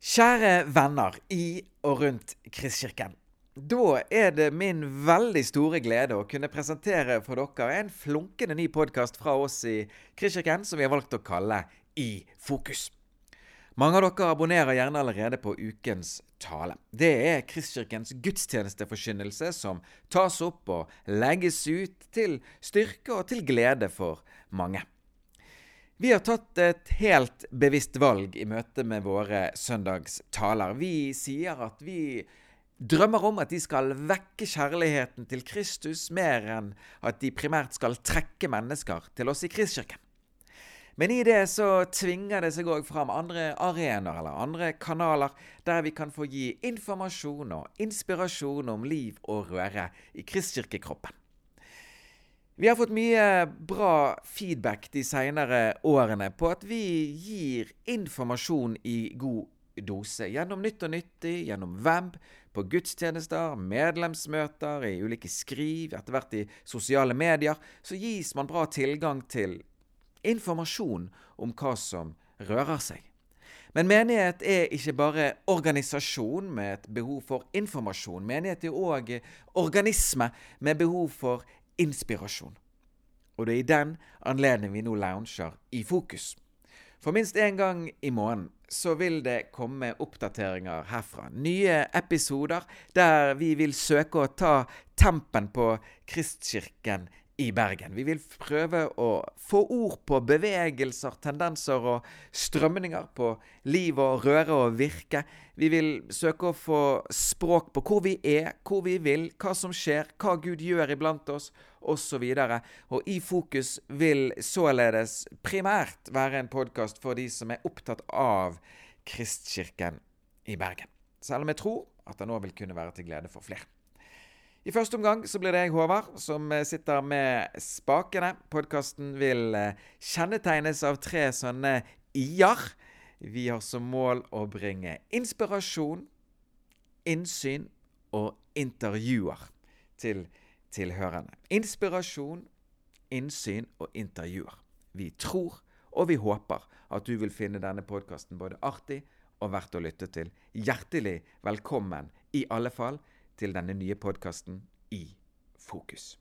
Kjære venner i og rundt Kristkirken. Da er det min veldig store glede å kunne presentere for dere en flunkende ny podkast fra oss i Kristkirken som vi har valgt å kalle I fokus. Mange av dere abonnerer gjerne allerede på ukens tale. Det er Kristkirkens gudstjenesteforkynnelse som tas opp og legges ut til styrke og til glede for mange. Vi har tatt et helt bevisst valg i møte med våre søndagstaler. Vi sier at vi drømmer om at de skal vekke kjærligheten til Kristus mer enn at de primært skal trekke mennesker til oss i Kristkirken. Men i det så tvinger det seg òg fram andre arenaer eller andre kanaler der vi kan få gi informasjon og inspirasjon om liv og røre i kristkirkekroppen. Vi har fått mye bra feedback de senere årene på at vi gir informasjon i god dose. Gjennom Nytt og nyttig, gjennom web, på gudstjenester, medlemsmøter, i ulike skriv, etter hvert i sosiale medier, så gis man bra tilgang til informasjon om hva som rører seg. Men menighet er ikke bare organisasjon med et behov for informasjon. Menighet er òg organisme med behov for inspirasjon. Og det er i den anledning vi nå lounger i fokus. For minst én gang i måneden så vil det komme oppdateringer herfra. Nye episoder der vi vil søke å ta tempen på Kristkirken i Bergen. Vi vil prøve å få ord på bevegelser, tendenser og strømninger på liv og røre og virke. Vi vil søke å få språk på hvor vi er, hvor vi vil, hva som skjer, hva Gud gjør iblant oss, osv. Og, og I fokus vil således primært være en podkast for de som er opptatt av Kristkirken i Bergen. Selv om jeg tror at det nå vil kunne være til glede for flere. I første omgang så blir det jeg, Håvard, som eh, sitter med spakene. Podkasten vil eh, kjennetegnes av tre sånne i-er. Vi har som mål å bringe inspirasjon, innsyn og intervjuer til tilhørende. Inspirasjon, innsyn og intervjuer. Vi tror og vi håper at du vil finne denne podkasten både artig og verdt å lytte til. Hjertelig velkommen i alle fall til denne nye podkasten I fokus.